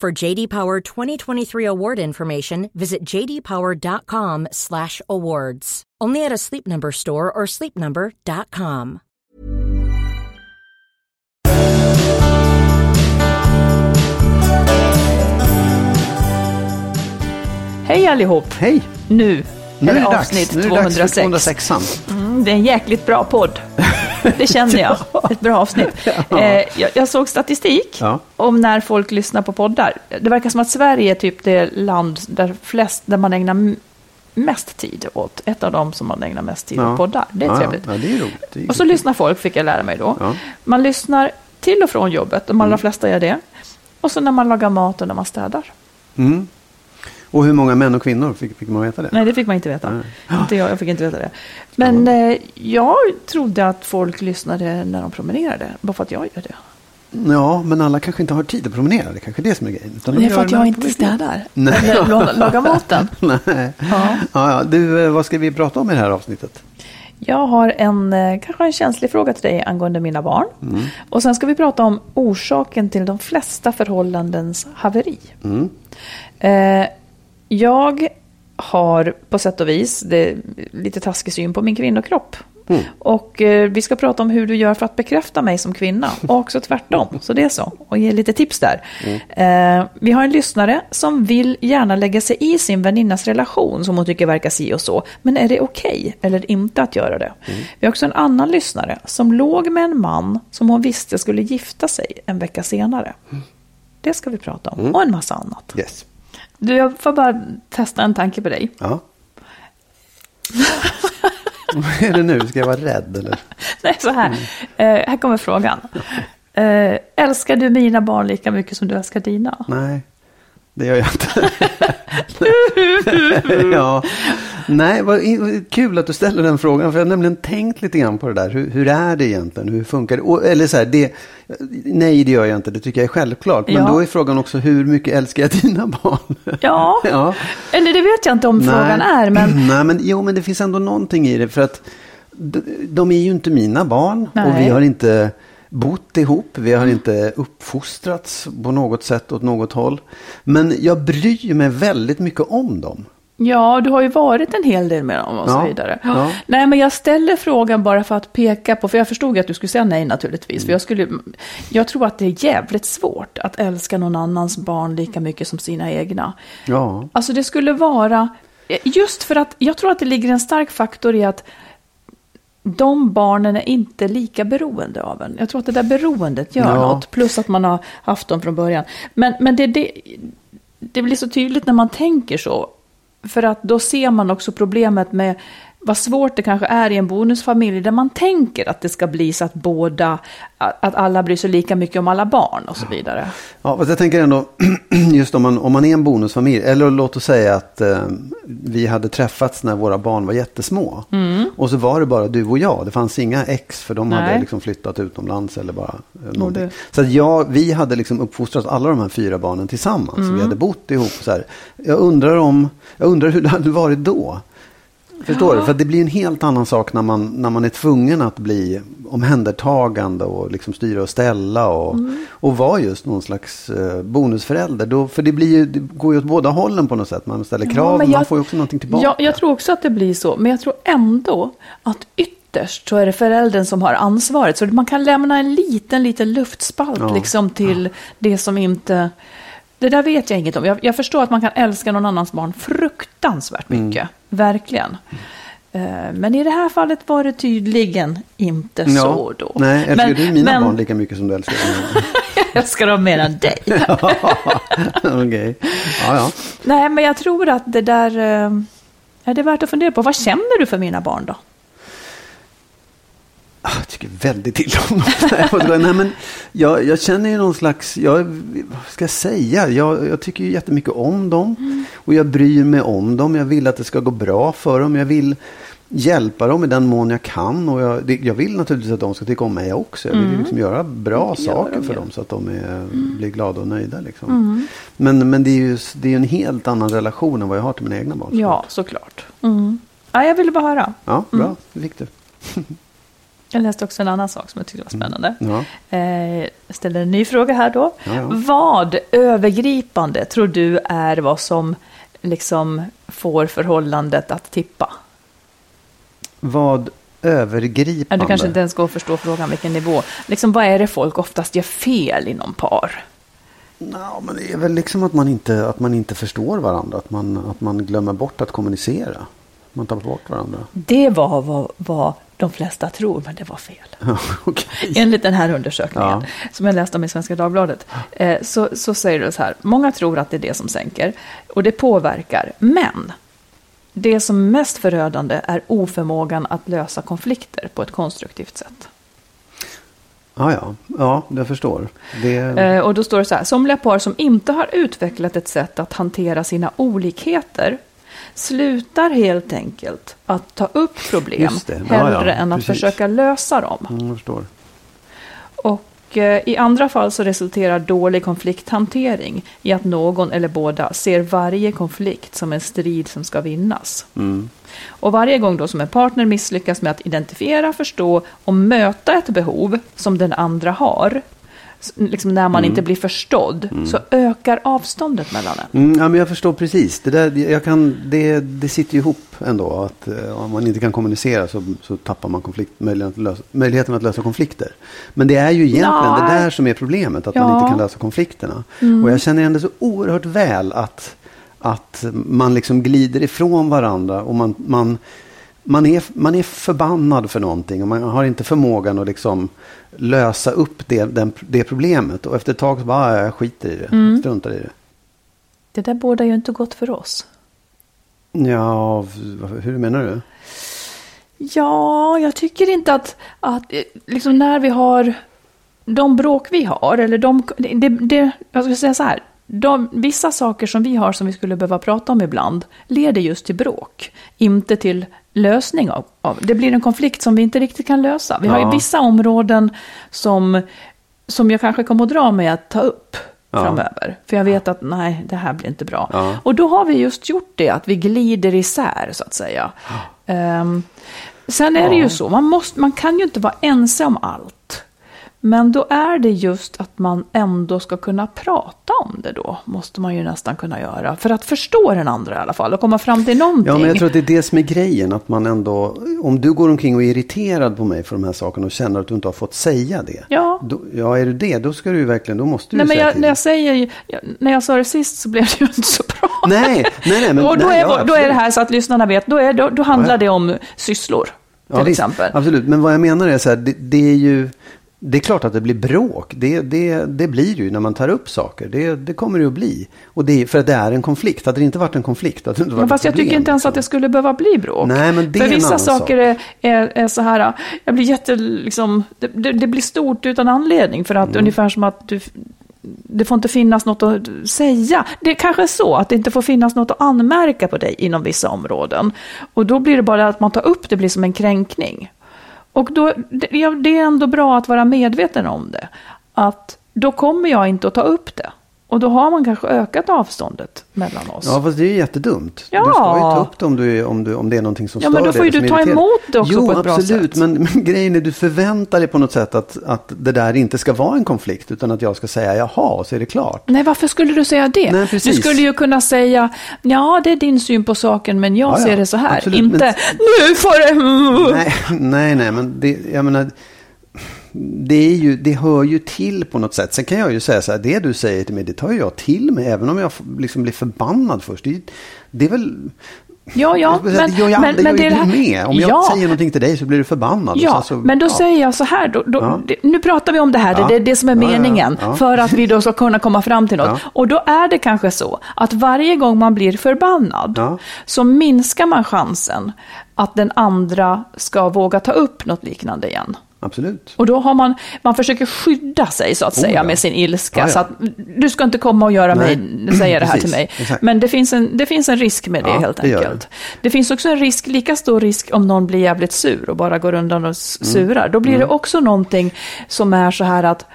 For JD Power 2023 award information, visit jdpower.com/awards. Only at a Sleep Number store or sleepnumber.com. Hej allihop! Hej! Nu, Nu är det dags. avsnitt Nu är det dags 206. för 206 Mm, det är en jäkligt bra podd. Det känner jag. Ett bra avsnitt. Eh, jag, jag såg statistik Ja. om när folk lyssnar på poddar. Det verkar som att Sverige är typ det land där, flest, där man ägnar mest tid åt. Ett av dem som man ägnar mest tid Ja. åt poddar. Det är ja, trevligt. Ja, det är roligt. Det är Och så lyssnar folk, fick jag lära mig då. Man lyssnar till och från jobbet, de Mm. allra flesta gör det. Och så när man lagar mat och när man städar. Mm. Och hur många män och kvinnor, fick, fick man veta det? Nej, det fick man inte veta. Nej. Inte jag, jag fick inte veta det. Men eh, jag trodde att folk lyssnade när de promenerade, bara för att jag gör det. Ja, men alla kanske inte har tid att promenera. Det kanske är det som är grejen. Utan är för att jag inte städar. Nej. Eller la- lagar maten. Nej. Ja. Ja, ja. Du, eh, vad ska vi prata om i det här avsnittet? Jag har en, eh, kanske en känslig fråga till dig angående mina barn. Mm. Och sen ska vi prata om orsaken till de flesta förhållandens haveri. Mm. Eh, jag har på sätt och vis det, lite taskig syn på min kvinnokropp. Mm. Och eh, vi ska prata om hur du gör för att bekräfta mig som kvinna. Och också tvärtom. Så det är så. Och ge lite tips där. Eh, vi har en lyssnare som vill gärna lägga sig i sin väninnas relation som hon tycker verkar si och så. Men är det okej eller inte att göra det? Vi har också en annan lyssnare som låg med en man som hon visste skulle gifta sig en vecka senare. Det ska vi prata om. Och en massa annat. Yes. Du, jag får bara testa en tanke på dig. Ja. vad är det nu? Ska jag vara rädd eller? Nej, så här. Eh, här kommer frågan. Eh, älskar du mina barn lika mycket som du älskar dina? Nej, det gör jag inte. ja. Nej, vad kul att du ställer den frågan. För jag har nämligen tänkt lite grann på det där. Hur, hur är det egentligen? Hur funkar det? Och, eller så här, det, nej, det gör jag inte. Det tycker jag är självklart. Men Ja. då är frågan också hur mycket älskar jag dina barn? Ja. ja. eller det vet jag inte om frågan är. Men Nej, men jo, men det finns ändå någonting i det. För att de, är ju inte mina barn. Och Nej. vi har inte bott ihop. Vi har inte uppfostrats på något sätt åt något håll. Men jag bryr mig väldigt mycket om dem. Ja, du har ju varit en hel del med dem och så Ja. vidare. Ja. Nej, men jag ställer frågan bara för att peka på, för jag förstod att du skulle säga nej naturligtvis. För jag, skulle, jag tror att det är jävligt svårt att älska någon annans barn lika mycket som sina egna. Ja. Alltså det skulle vara, just för att jag tror att det ligger en stark faktor i att de barnen är inte lika beroende av en. Jag tror att det där beroendet gör Ja. något, plus att man har haft dem från början. Men, men det, det, det blir så tydligt när man tänker så. För att då ser man också problemet med vad svårt det kanske är i en bonusfamilj där man tänker att det ska bli så att båda, att alla bryr sig lika mycket om alla barn och så vidare. Ja, fast jag tänker ändå, just om man, om man är en bonusfamilj, eller låt oss säga att eh, vi hade träffats när våra barn var jättesmå. Mm. Och så var det bara du och jag, det fanns inga ex för de Nej. hade liksom flyttat utomlands eller bara eh, någonting. Så att jag, vi hade liksom uppfostrat alla de här fyra barnen tillsammans. Mm. Vi hade bott ihop så här. Jag undrar om, jag undrar hur det hade varit då. Förstår ja. du? För det blir en helt annan sak när man, när man är tvungen att bli omhändertagande och liksom styra och ställa och, mm. och vara just någon slags eh, bonusförälder. Då, för det, blir ju, det går ju åt båda hållen på något sätt. Man ställer krav, ja, men man får ju också någonting tillbaka. Jag, jag tror också att det blir så, men jag tror ändå att ytterst så är det föräldern som har ansvaret. Så man kan lämna en liten, liten luftspalt ja. liksom till det som inte det där vet jag inget om. Jag, jag, förstår att man kan älska någon annans barn fruktansvärt mm. mycket. Mm. Verkligen. Mm. Men i det här fallet var det tydligen inte ja. så då. Nej, älskar men, du mina men... barn lika mycket som du älskar dem? jag älskar dem mer än dig. Okay. Ja, ja. Nej, men jag tror att det där eh, är det värt att fundera på. Vad känner du för mina barn då? Ah, jag tycker väldigt illa om dem. Nej, men jag, jag, känner ju någon slags, jag, vad ska jag säga? Jag, jag tycker ju jättemycket om dem. Mm. Och jag bryr mig om dem. Jag vill att det ska gå bra för dem. Jag vill hjälpa dem i den mån jag kan. Och jag, det, jag vill naturligtvis att de ska tycka om mig också. Jag vill mm. liksom göra bra mm, saker för dem så att de är, mm. blir glada och nöjda. Liksom. Mm. Men, men det är ju det är en helt annan relation än vad jag har till mina egna barn. Ja, såklart. Mm. Ja, jag ville bara höra. Ja, bra. Det fick du. Jag läste också en annan sak som jag tyckte var spännande. Mm. Ja. Eh, ställer en ny fråga här då. Ja, ja. Vad övergripande tror du är vad som liksom får förhållandet att tippa? Vad övergripande? du kanske inte ens går att förstå frågan vilken nivå. Liksom, vad är det folk oftast gör fel inom par? No, men det är väl liksom att man inte, att man inte förstår varandra. Att man, att man glömmer bort att kommunicera. Man tappar bort varandra. Det var vad, vad de flesta tror, men det var fel. okay. Enligt den här undersökningen, ja. som jag läste om i Svenska Dagbladet, eh, så, så säger det så här, många tror att det är det som sänker, och det påverkar, men det som är mest förödande är oförmågan att lösa konflikter på ett konstruktivt sätt. Ja, ja, ja, jag förstår. Det... Eh, och då står det så här, somliga par som inte har utvecklat ett sätt att hantera sina olikheter slutar helt enkelt att ta upp problem hellre ja, ja, än att precis. försöka lösa dem. Mm. Och eh, i andra fall så resulterar dålig konflikthantering i att någon eller båda ser varje konflikt som en strid som ska vinnas. Mm. Och varje gång då som en partner misslyckas med att identifiera, förstå och möta ett behov som den andra har liksom när man mm. inte blir förstådd, mm. så ökar avståndet mellan en. Mm, ja, men jag förstår precis. Det, där, jag kan, det, det sitter ihop ändå. Att uh, om man inte kan kommunicera så, så tappar man konflikt, möjligheten, att lösa, möjligheten att lösa konflikter. Men det är ju egentligen ja. det där som är problemet, att ja. man inte kan lösa konflikterna. Mm. Och jag känner ändå så oerhört väl att, att man liksom glider ifrån varandra och man, man man är, man är förbannad för någonting och man har inte förmågan att liksom lösa upp det, den, det problemet. Och efter ett tag så bara, ah, jag skiter i det, mm. struntar i det. Det där båda ju inte gott för oss. Ja, hur menar du? Ja, jag tycker inte att, att liksom när vi har de bråk vi har, eller de, det, det, jag ska säga så här, de, vissa saker som vi har som vi skulle behöva prata om ibland leder just till bråk, inte till lösning av, av. Det blir en konflikt som vi inte riktigt kan lösa. Vi ja. har ju vissa områden som, som jag kanske kommer att dra mig att ta upp ja. framöver. För jag vet att nej, det här blir inte bra. Ja. Och då har vi just gjort det, att vi glider isär så att säga. Um, sen är det ju så, man, måste, man kan ju inte vara ensam om allt. Men då är det just att man ändå ska kunna prata om det då. Måste man ju nästan kunna göra. För att förstå den andra i alla fall och komma fram till någonting. Ja, men jag tror att det är det som är grejen. Att man ändå, om du går omkring och är irriterad på mig för de här sakerna och känner att du inte har fått säga det. Ja. Då, ja, är du det, då ska du verkligen, då måste du nej, men säga jag, till. När jag säger, när jag sa det sist så blev det ju inte så bra. Nej, nej, nej. Men, och då, nej, är, ja, då är det här så att lyssnarna vet, då, är, då, då handlar ja, det om sysslor. Till ja, exempel. Absolut, men vad jag menar är så här, det, det är ju Det är klart att det blir bråk. Det, det, det blir ju när man tar upp saker. Det, det kommer det att bli. Och det, för att det är en konflikt. Hade det inte varit en konflikt hade det inte varit Men fast jag tycker inte ens att det liksom. skulle behöva bli bråk. Nej, men det För är vissa saker är, är, är så här, jag blir jätte, liksom, det, det, det blir stort utan anledning. För att Mm. ungefär som att du, det får inte finnas något att säga. Det är kanske är så att det inte får finnas något att anmärka på dig inom vissa områden. Och då blir det bara att man tar upp det blir som en kränkning. Och då, det, ja, det är ändå bra att vara medveten om det. Att då kommer jag inte att ta upp det. Och då har man kanske ökat avståndet mellan oss. Ja, fast det är ju jättedumt. Ja. Du ska ju ta upp det om, du, om, du, om det är någonting som Ja, stör men då dig får ju du ta irriterar. emot det också jo, på ett bra absolut, sätt. Men, men grejen är du förväntar dig på något sätt att, att det där inte ska vara en konflikt. Utan att jag ska säga jaha, så är det klart. Nej, varför skulle du säga det? Nej, du precis. skulle ju kunna säga, ja, det är din syn på saken, men jag Ja, ja, ser det så här. absolut, inte, men- nu får det... Nej, nej, nej, men det, jag menar, det, är ju, det hör ju till på något sätt. Sen kan jag ju säga så här, det du säger till mig, det tar jag till mig. Även om jag liksom blir förbannad först. Det, är- det är väl... Ja, ja, jag men, gör jag, men, det men det här- med. Om jag ja, säger någonting till dig så blir du förbannad. Ja, sen så, men då ja. säger jag så här, då, då, Ja. det, nu pratar vi om det här, det, Ja. det är det som är meningen, för att vi då ska kunna komma fram till något. Och då är det kanske så att varje gång man blir förbannad så minskar man chansen att den andra ska våga ta upp något liknande igen. Absolut. Och då har man, man försöker skydda sig så att Oh, säga ja. med sin ilska. Ja, ja. Så att du ska inte komma och göra Nej. mig, säga det här till mig. exakt. Men det finns, en, det finns en risk med det helt det enkelt. Det. finns också en risk, lika stor risk om någon blir jävligt sur och bara går undan och Mm. surar. Då blir det också någonting som är så här att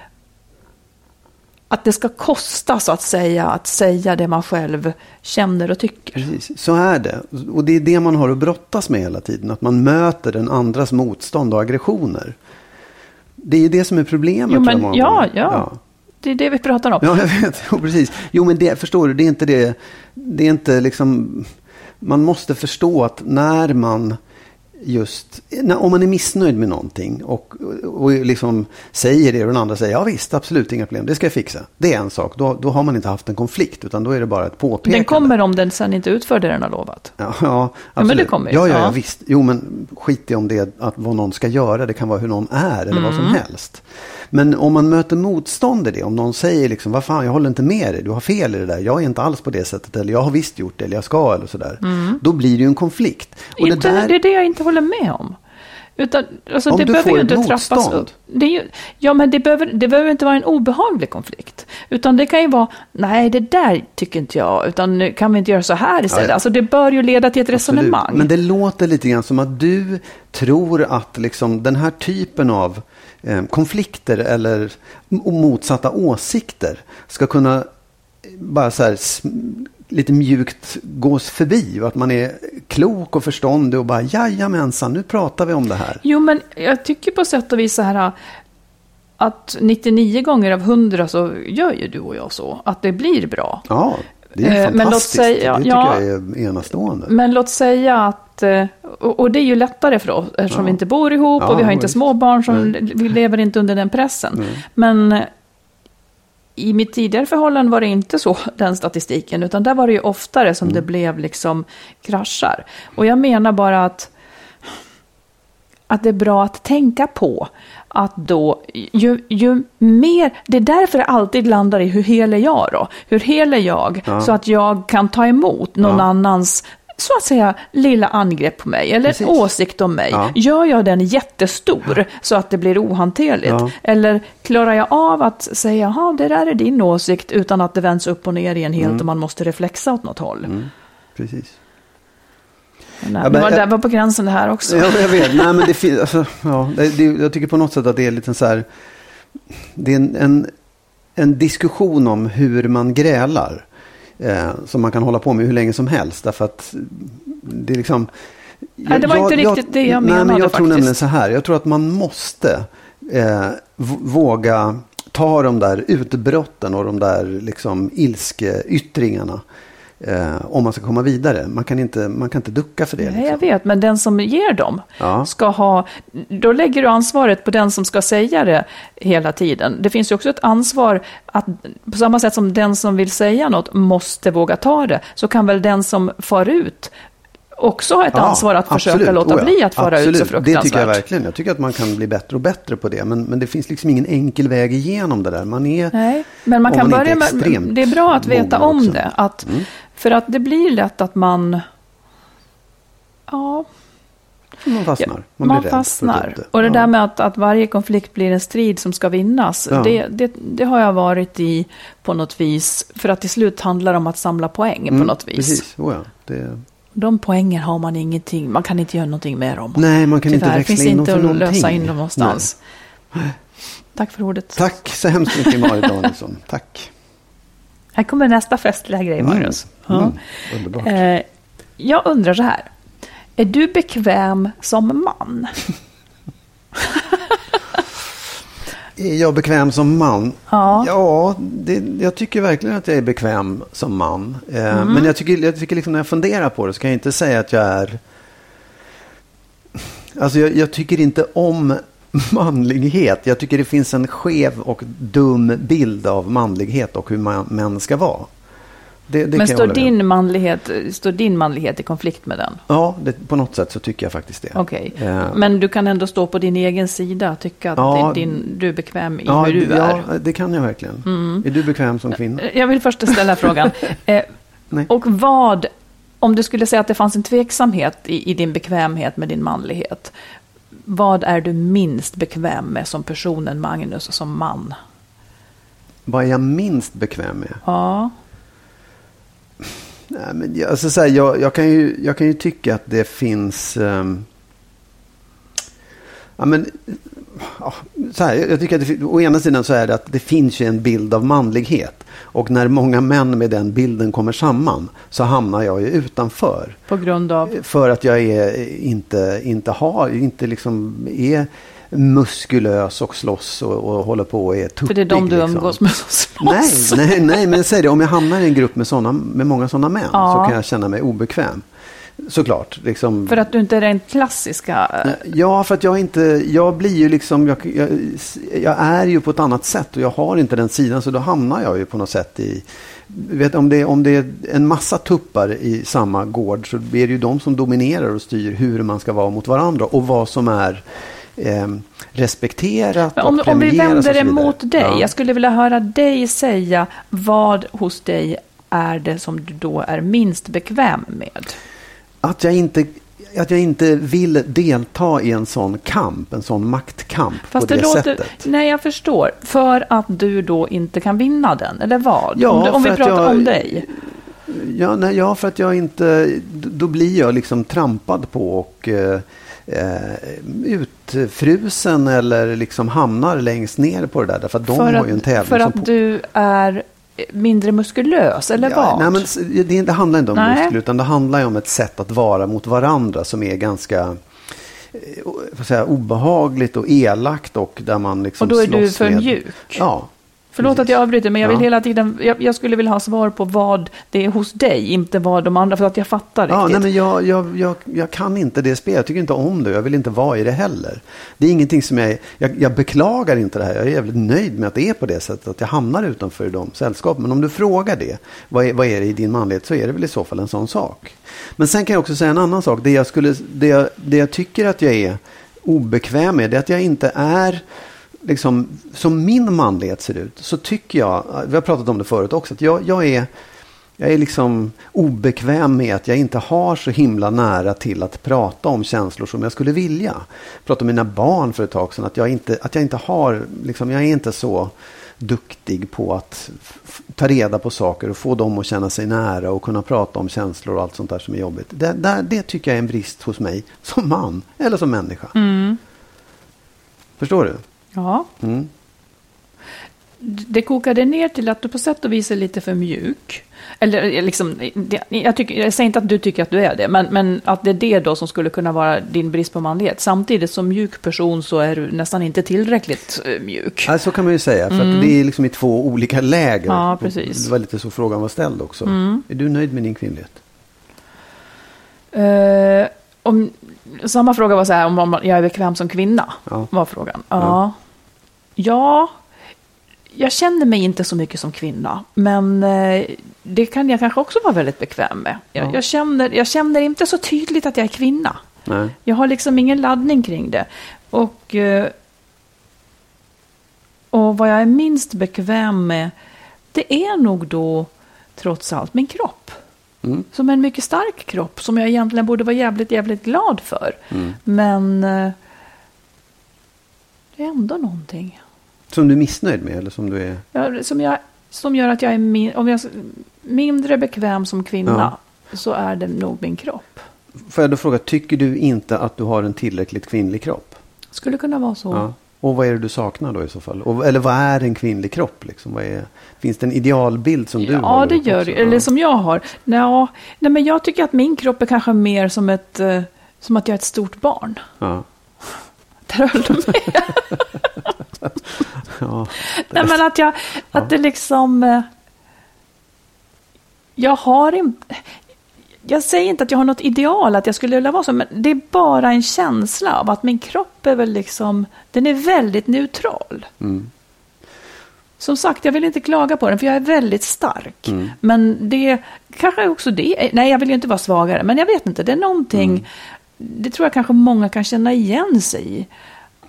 att det ska kosta så att säga, att säga det man själv känner och tycker. Precis, så är det. Och det är det man har att brottas med hela tiden. Att man möter den andras motstånd och aggressioner. Det är ju det som är problemet. Jo, jag, men ja, gånger. ja, det är det vi pratar om. Ja, jag vet. Jo, precis. Jo, men det, förstår du, det är inte det. Det är inte liksom. Man måste förstå att när man just, när, om man är missnöjd med någonting och, och liksom säger det och den andra säger ja visst, absolut inga problem, det ska jag fixa. Det är en sak, då, då har man inte haft en konflikt utan då är det bara ett påpekande. Den kommer om den sen inte utför det den har lovat. Ja, ja, men absolut. det kommer ju. ja, ja, ja, Ja. visst. Jo, men skit i om det att vad någon ska göra. Det kan vara hur någon är eller vad som Mm. helst. Men om man möter motstånd i det, om någon säger liksom, vad fan, jag håller inte med dig, du har fel i det där, jag är inte alls på det sättet, eller jag har visst gjort det, eller jag ska, eller sådär. Då blir det ju en konflikt. Och inte, det där, det är det jag inte håller med om. Utan, alltså, Om det du behöver får ju inte trappas motstånd. upp. Det ju, ja, men det behöver, det behöver inte vara en obehaglig konflikt. Utan det kan ju vara, nej, det där tycker inte jag, utan nu kan vi inte göra så här istället. Ja, ja. Alltså, det bör ju leda till ett Absolut. resonemang. Men det låter lite grann som att du tror att liksom den här typen av eh, konflikter eller motsatta åsikter ska kunna bara så här lite mjukt gås förbi och att man är klok och förståndig och bara jajamensan, nu pratar vi om det här. Jo, men jag tycker på sätt och vis så här att 99 gånger av 100 så gör ju du och jag så, att det blir bra. Ja, det är Eh, men låt fantastiskt. säga- det tycker ja. jag är enastående. Men låt säga att, eh, och det är ju lättare för oss eftersom Ja. vi inte bor ihop Ja, och vi har inte visst. småbarn som vi lever inte under den pressen. Nej. Men i mitt tidigare förhållande var det inte så, den statistiken, utan där var det ju oftare som Mm. det blev liksom kraschar. Och jag menar bara att, att det är bra att tänka på att då, ju, ju mer, det är därför det alltid landar i hur hel är jag då? Hur hel är jag? Ja. Så att jag kan ta emot någon Ja. annans så att säga lilla angrepp på mig eller Precis. en åsikt om mig. Ja. Gör jag den jättestor så att det blir ohanterligt? Ja. Eller klarar jag av att säga, jaha, det där är din åsikt utan att det vänds upp och ner igen helt Mm. och man måste reflexa åt något håll? Precis. Nej, Ja, det men var, jag- det var på gränsen det här också. Ja, jag vet. Nej, men det finns, alltså, ja, det, det, jag tycker på något sätt att det är lite så här. Det är en, en, en diskussion om hur man grälar. Eh, som man kan hålla på med hur länge som helst. Därför att det är liksom. Nej, det var inte riktigt det jag nej, men menade Jag tror faktiskt. nämligen så här. Jag tror att man måste eh, våga ta de där utbrotten och de där liksom ilskeyttringarna. Eh, om man ska komma vidare. Man kan inte, man kan inte ducka för det. Nej, liksom. jag vet, men den som ger dem Ja. ska ha... Då lägger du ansvaret på den som ska säga det hela tiden. Det finns ju också ett ansvar att på samma sätt som den som vill säga något måste våga ta det, så kan väl den som far ut också ha ett Ja, ansvar att försöka absolut. låta Oh ja, bli att fara ut absolut. så fruktansvärt. Det tycker jag verkligen. Jag tycker att man kan bli bättre och bättre på det. Men, men det finns liksom ingen enkel väg igenom det där. Man är, Nej, men man kan inte börja med, det är bra att veta om också. det. Att, Mm. För att det blir lätt att man, ja, Man fastnar. Man, man fastnar. upp det. Och det Ja. där med att, att varje konflikt blir en strid som ska vinnas, Ja. det, det, det har jag varit i på något vis. För att till slut handlar det om att samla poäng på Mm, något vis. Precis, oh ja. det, De poängen har man ingenting, man kan inte göra någonting med dem. Nej, man kan inte Tyvärr, växla finns in dem inte för att någonting. lösa in dem någonstans. Tack för ordet. Tack så hemskt mycket Marit Danielsson. Tack. Här kommer nästa festliga grej, Magnus. Mm, Ja. underbart. Eh, jag undrar så här. Är du bekväm som man? Är jag bekväm som man? Ja. Ja, det, jag tycker verkligen att jag är bekväm som man. Eh, Mm. Men jag tycker, jag tycker liksom när jag funderar på det så kan jag inte säga att jag är... Alltså jag, jag tycker inte om manlighet. Jag tycker det finns en skev och dum bild av manlighet och hur man, män ska vara. Det, det Men står din, manlighet, står din manlighet i konflikt med den? Ja, det, på något sätt så tycker jag faktiskt det. Okej. Eh, Men du kan ändå stå på din egen sida och tycka att Ja. din, du är bekväm i ja, hur du är. Mm. Ja, det kan jag verkligen. Är du bekväm som kvinna? Jag vill först ställa frågan. Eh, Nej. och vad, om du skulle säga att det fanns en tveksamhet i, i din bekvämhet med din manlighet. Vad är du minst bekväm med som personen Magnus som man? Vad är jag minst bekväm med? Ja, Nej, men jag, alltså, så här, jag, jag, kan ju, jag kan ju tycka att det finns... ehm, ja, men, ja, så här, jag tycker att det, å ena sidan så är det att det finns ju en bild av manlighet. Och när många män med den bilden kommer samman så hamnar jag ju utanför. på grund av... För att jag är inte, inte har, inte liksom är muskulös och slåss och, och håller på och är tuppig. För det är de du liksom. umgås med som slåss. Nej, nej, nej, men säg det. Om jag hamnar i en grupp med, såna, med många sådana män Ja. så kan jag känna mig obekväm. Såklart. Liksom, För att du inte är den klassiska... eh, Ja, för att jag inte, jag blir ju liksom, jag, jag, jag är ju på ett annat sätt och jag har inte den sidan så då hamnar jag ju på något sätt i, vet, om, det, om det är en massa tuppar i samma gård så är det ju de som dominerar och styr hur man ska vara mot varandra och vad som är eh, respekterat Men och om, om vi vänder det mot dig. Ja. Jag skulle vilja höra dig säga vad hos dig är det som du då är minst bekväm med? Att jag inte att jag inte vill delta i en sån kamp, en sån maktkamp Fast på det, det låter... sättet. Nej, jag förstår. För att du då inte kan vinna den, eller vad? Ja, om om vi pratar jag- om dig. Ja, nej, ja, för att jag inte... Då blir jag liksom trampad på och eh, utfrusen eller liksom hamnar längst ner på det där. Därför att de för har att, ju en tävling för att du är mindre muskulös, eller Ja, vad? nej, men det, det handlar inte om Nej. muskler utan det handlar om ett sätt att vara mot varandra som är ganska eh, säga, obehagligt och elakt och där man liksom Och då är du för med- mjuk. Ja. Förlåt att jag avbryter, men jag vill Ja. hela tiden... Jag, jag skulle vilja ha svar på vad det är hos dig, inte vad de andra... För att jag fattar Ja, riktigt. nej, men jag, jag, jag, jag kan inte det spelet. Jag tycker inte om det. Jag vill inte vara i det heller. Det är ingenting som jag, jag... Jag beklagar inte det här. Jag är jävligt nöjd med att det är på det sättet. Att jag hamnar utanför de sällskapen. Men om du frågar det. Vad är, vad är det i din manlighet? Så är det väl i så fall en sån sak. Men sen kan jag också säga en annan sak. Det jag, skulle, det jag, det jag tycker att jag är obekväm med. Det är att jag inte är liksom, som min manlighet ser ut, så tycker jag, vi har pratat om det förut också, att jag, jag är jag är liksom obekväm med att jag inte har så himla nära till att prata om känslor som jag skulle vilja. Jag pratade med mina barn för ett tag sedan att jag inte, att jag inte har, liksom, jag är inte så duktig på att ta reda på saker och få dem att känna sig nära och kunna prata om känslor och allt sånt där som är jobbigt. Det, där, det tycker jag är en brist hos mig som man eller som människa. Mm. Förstår du? Ja. Mm. Det kokade ner till att du på sätt och vis är lite för mjuk. Eller eh, liksom, jag, tycker, jag säger inte att du tycker att du är det, men, men att det är det då som skulle kunna vara din brist på manlighet. Samtidigt som mjuk person så är du nästan inte tillräckligt eh, mjuk. Ja, så kan man ju säga. För att det är liksom i två olika läger. Mm. Ja, precis. Det var lite så frågan var ställd också. Mm. Är du nöjd med din kvinnlighet? Eh, om, samma fråga var så här, om, om jag är bekväm som kvinna. Ja. Var frågan. Ja. ja, jag känner mig inte så mycket som kvinna. Men eh, det kan jag kanske också vara väldigt bekväm med. Jag, Ja. jag, känner, jag känner inte så tydligt att jag är kvinna. Nej. Jag har liksom ingen laddning kring det. Och, eh, och vad jag är minst bekväm med, det är nog då trots allt min kropp. Mm. Som en mycket stark kropp som jag egentligen borde vara jävligt, jävligt glad för. Mm. Men eh, det är ändå någonting. Som du är missnöjd med eller som du är... Ja, som, jag, som gör att jag är min, om jag, mindre bekväm som kvinna. Så är det nog min kropp. Får jag då fråga, tycker du inte att du har en tillräckligt kvinnlig kropp? Skulle kunna vara så. Ja. Och vad är det du saknar då i så fall? Och, eller vad är en kvinnlig kropp? Liksom? Är, finns det en idealbild som du har? Ja, det gör det. Eller som jag har. Nå, nej, men jag tycker att min kropp är kanske mer som ett... eh, Som att jag är ett stort barn. Ja. Där höll du med. Ja. nej, men att jag... Att det liksom... eh, Jag har inte... Jag säger inte att jag har något ideal, att jag skulle vilja vara så, men det är bara en känsla av att min kropp är väl liksom, den är väldigt neutral. Mm. Som sagt, jag vill inte klaga på den, för jag är väldigt stark. Mm. Men det kanske också det, nej jag vill ju inte vara svagare, men jag vet inte, det är någonting, Mm. det tror jag kanske många kan känna igen sig i.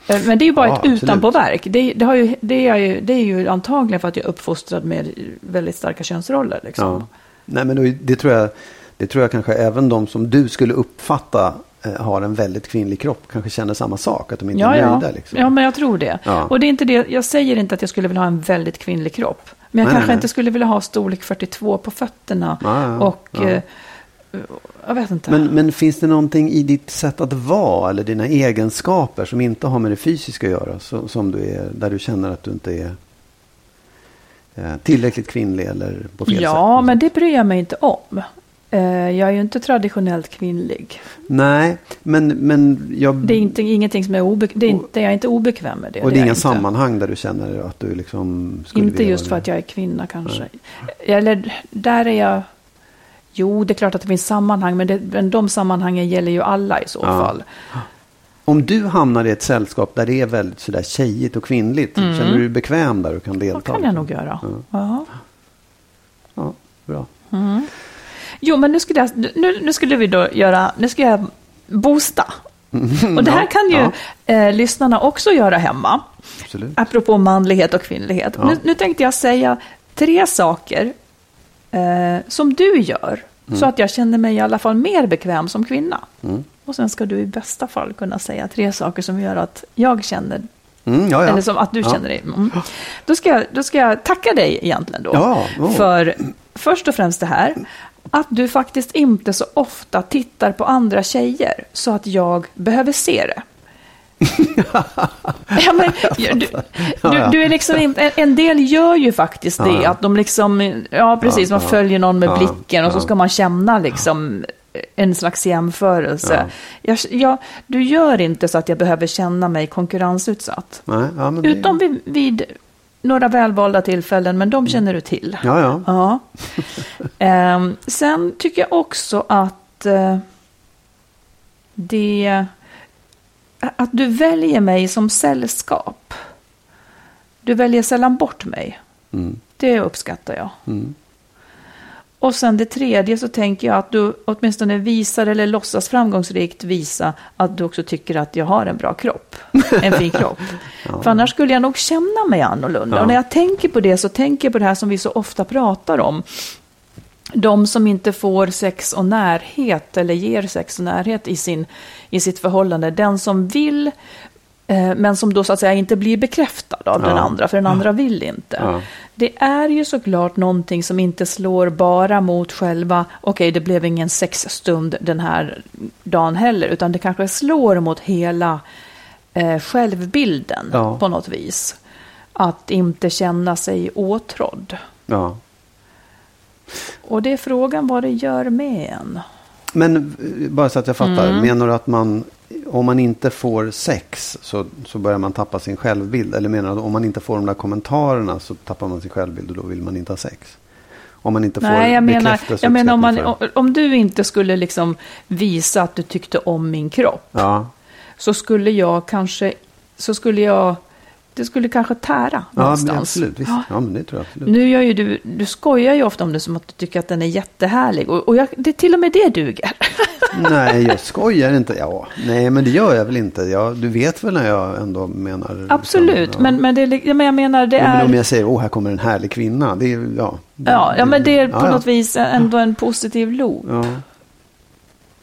Eh, Men det är ju bara Ja, ett absolut. utanpåverk. Det, det, har ju, det, är ju, det är ju antagligen för att jag är uppfostrad med väldigt starka könsroller. Liksom. Ja. Nej, men det tror, jag, det tror jag kanske även de som du skulle uppfatta eh, har en väldigt kvinnlig kropp kanske känner samma sak. Att de inte Ja, är ja. nöjda. Liksom. ja, men jag tror det. Ja. Och det är inte det. Jag säger inte att jag skulle vilja ha en väldigt kvinnlig kropp. Men jag Nej, kanske nej, inte skulle vilja ha storlek 42 på fötterna. Ja, ja, och ja. eh, jag vet inte. Men, men finns det någonting i ditt sätt att vara eller dina egenskaper som inte har med det fysiska att göra? Så, som du är, där du känner att du inte är eh, tillräckligt kvinnlig eller på fel sätt? ja, men det bryr jag mig inte om. Eh, jag är ju inte traditionellt kvinnlig. Nej, men, men jag... Det är inte, ingenting som är obe, det är inte, jag är inte obekväm med det. och det är inga inte. sammanhang där du känner att du liksom Inte just vara för det? att jag är kvinna kanske. Eller där är jag... Jo, det är klart att det finns sammanhang, men, det, men de sammanhangen gäller ju alla i så Ja. fall. Om du hamnar i ett sällskap där det är väldigt sådär tjejigt och kvinnligt. Känner du dig bekväm där och kan delta? Det Mm. kan jag nog göra. Ja. Ja. Ja, bra. Jo, men nu skulle, jag, nu, nu skulle vi då göra... Nu ska jag boosta. Och det här Ja, kan ju eh, lyssnarna också göra hemma. Absolut. Apropå manlighet och kvinnlighet. Ja. Nu, nu tänkte jag säga tre saker eh, som du gör. Så att jag känner mig i alla fall mer bekväm som kvinna. Mm. Och sen ska du i bästa fall kunna säga tre saker som gör att jag känner, Mm, ja, ja. eller som att du Ja. känner dig. Mm. Då, ska jag, då ska jag tacka dig egentligen då. Ja, oh. För först och främst det här, att du faktiskt inte så ofta tittar på andra tjejer så att jag behöver se det. ja, men, du, du, du är liksom, inte- en, del gör ju faktiskt det, att de liksom, ja precis, man följer någon med blicken och så ska man känna liksom en slags jämförelse. Ja. Jag, jag, du gör inte så att jag behöver känna mig konkurrensutsatt. Nej, ja, det- Utom vid, vid några välvalda tillfällen, men de känner du till. Ja, ja. Ja. Ehm, sen tycker jag också att eh, det... Att du väljer mig som sällskap. Du väljer sällan bort mig. Mm, Det uppskattar jag. mm. Och sen det tredje så tänker jag att du åtminstone visar eller låtsas framgångsrikt visa att du också tycker att jag har en bra kropp. En fin kropp. För annars skulle jag nog känna mig annorlunda. Ja. Och när jag tänker på det så tänker jag på det här som vi så ofta pratar om. De som inte får sex och närhet eller ger sex och närhet i, sin, i sitt förhållande. Den som vill men som då så att säga inte blir bekräftad av den Ja. andra, för den andra vill inte. Ja. Det är ju såklart någonting som inte slår bara mot själva, okej det blev ingen sexstund den här dagen heller, utan det kanske slår mot hela eh, självbilden Ja. på något vis. Att inte känna sig åtrådd. ja. Och det är frågan vad det gör med en. Men eh, bara så att jag fattar. Mm. Menar du att man, om man inte får sex så, så börjar man tappa sin självbild? Eller menar du om man inte får de där kommentarerna så tappar man sin självbild och då vill man inte ha sex? Om man inte får Nej, jag menar, jag menar om, man, om, om du inte skulle liksom visa att du tyckte om min kropp. Ja, så skulle jag kanske, så skulle jag det skulle kanske tära Ja, men någonstans. absolut. Visst. Ja. Ja, men det tror jag absolut. Nu gör ju du, du skojar ju ofta om det som att du tycker att den är jättehärlig. Och, och jag, det, till och med det duger. Nej, jag skojar inte. Ja, nej, men det gör jag väl inte. Jag, du vet väl när jag ändå menar... liksom, Absolut, ja. men, men, det, är men jag menar det Ja, men om är... jag säger, åh, här kommer en härlig kvinna. Det är, ja. Ja, ja, men det är på något vis ändå en positiv loop.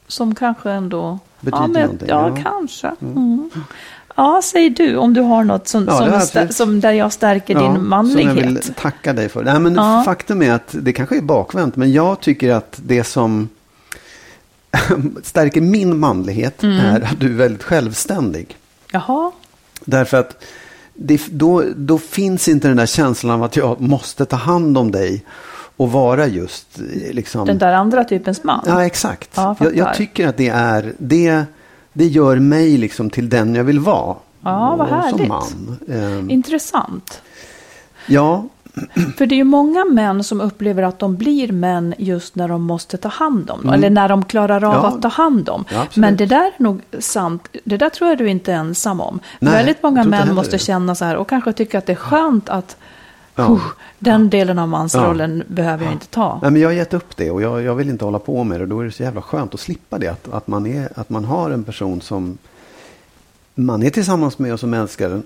Som kanske ändå... Betyder ja, men, någonting, Ja, ja. kanske. Mm. Ja, säg du om du har något som, Ja, som, absolut. som där jag stärker ja, din Som jag manlighet. vill tacka dig för. Nej, men Ja. Faktum är att det kanske är bakvänt, men jag tycker att det som stärker min manlighet Mm. är att du är väldigt självständig. Jaha, Därför att det, då, då finns inte den där känslan av att jag måste ta hand om dig och vara just eh, liksom... den där andra typens man. Ja, exakt. Ja, jag, jag tycker att det är, det, det gör mig liksom till den jag vill vara. Ja, vad härligt. man. Ehm, Intressant. ja, För det är ju många män som upplever att de blir män just när de måste ta hand om dem. Mm. Eller när de klarar av Ja. att ta hand om. Ja. Men det där är nog sant. Det där tror jag du inte är ensam om. Nej, Väldigt många män måste det. känna så här och kanske tycka att det är skönt att Ja. "Huh, den delen av mansrollen behöver jag inte ta. Nej, men jag har gett upp det och jag, jag vill inte hålla på med det. Då är det så jävla skönt att slippa det. Att, att, man, är, att man har en person som man är tillsammans med och som älskar den.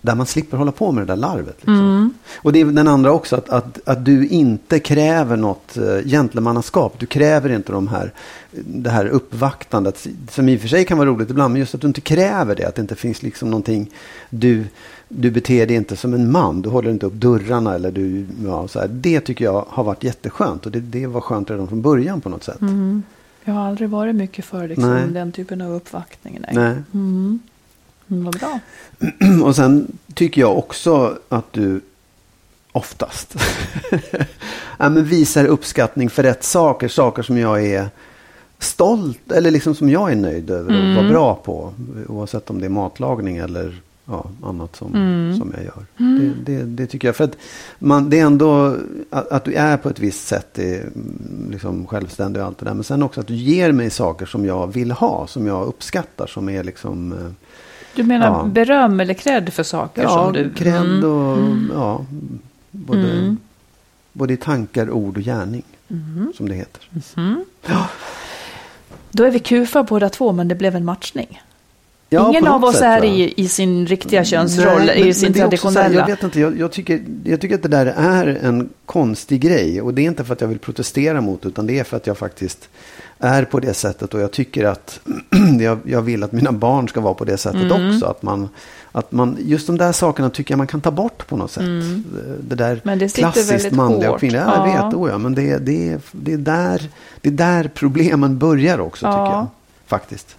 Där man slipper hålla på med det där larvet. Liksom. Och det är den andra också, att, att, att du inte kräver något uh, gentlemannaskap. Du kräver inte de här, det här uppvaktandet, som i och för sig kan vara roligt ibland, men just att du inte kräver det. Att det inte finns liksom någonting, du, du beter dig inte som en man. Du håller inte upp dörrarna eller du, ja, så här. Det tycker jag har varit jätteskönt och det, det var skönt redan från början på något sätt. Jag har aldrig varit mycket för liksom, Nej. den typen av uppvaktning. Nej. Nej. Mm, vad bra. Och sen tycker jag också att du oftast ja, men visar uppskattning för rätt saker. Saker som jag är stolt eller liksom som jag är nöjd över och var bra på. Oavsett om det är matlagning eller ja, annat som, som jag gör. Det, det, det tycker jag. För att man, det är ändå att, att du är på ett visst sätt är, mm, liksom självständig och allt det där. Men sen också att du ger mig saker som jag vill ha. Som jag uppskattar. Som är liksom eh, Du menar Ja. beröm eller cred för saker Ja, som du... cred Mm. och ja, både, både i tankar, ord och gärning. Mm. Som det heter. Då är vi kufar båda två, men det blev en matchning. Ja, Ingen av oss sätt, är i, i sin riktiga könsroll, Nej, i men- sin är också så här, traditionella. jag vet inte, jag, jag, tycker, jag tycker att det där är en konstig grej. Och det är inte för att jag vill protestera mot utan det är för att jag faktiskt är på det sättet. Och jag tycker att jag, jag vill att mina barn ska vara på det sättet Mm. också. Att man, att man, just de där sakerna tycker jag man kan ta bort på något sätt. Det där Mm. Men det klassiskt manliga och kvinnliga. Ja, jag Ja. vet, oh ja, men det, det, det, är där, det är där problemen börjar också Ja. tycker jag. Faktiskt.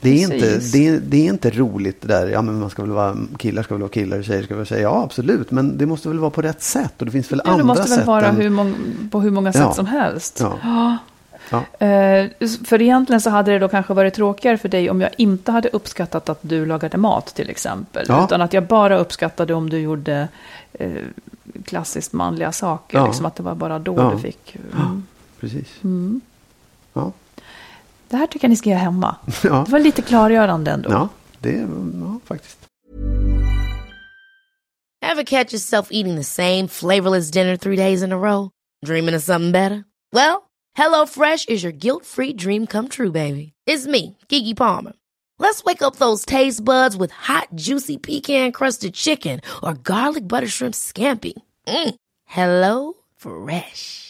Det är, inte, det, är, det är inte roligt det där, ja men man ska väl vara, killar ska väl vara killar, tjejer ska väl säga, ja absolut, men det måste väl vara på rätt sätt och det finns väl Ja, det andra måste väl sätt vara än, hur många, på hur många sätt Ja. som helst. Ja. Ja. Ja. Eh, för egentligen så hade det då kanske varit tråkigare för dig om jag inte hade uppskattat att du lagade mat till exempel. Ja. Utan att jag bara uppskattade om du gjorde eh, klassiskt manliga saker. Ja. Liksom att det var bara då Ja. du fick. Mm. Precis. Mm. Ja. Det här tycker jag ni ska göra hemma. Ja. Det var lite klargörande ändå. ja, det är, ja faktiskt. Ever catch yourself eating the same flavorless dinner three days in a row? Dreaming of something better? Well, HelloFresh is your guilt-free dream come true, baby. It's me, Gigi Palmer. Let's wake up those taste buds with hot, juicy pecan-crusted chicken or garlic butter shrimp scampi. Mm. Hello Fresh.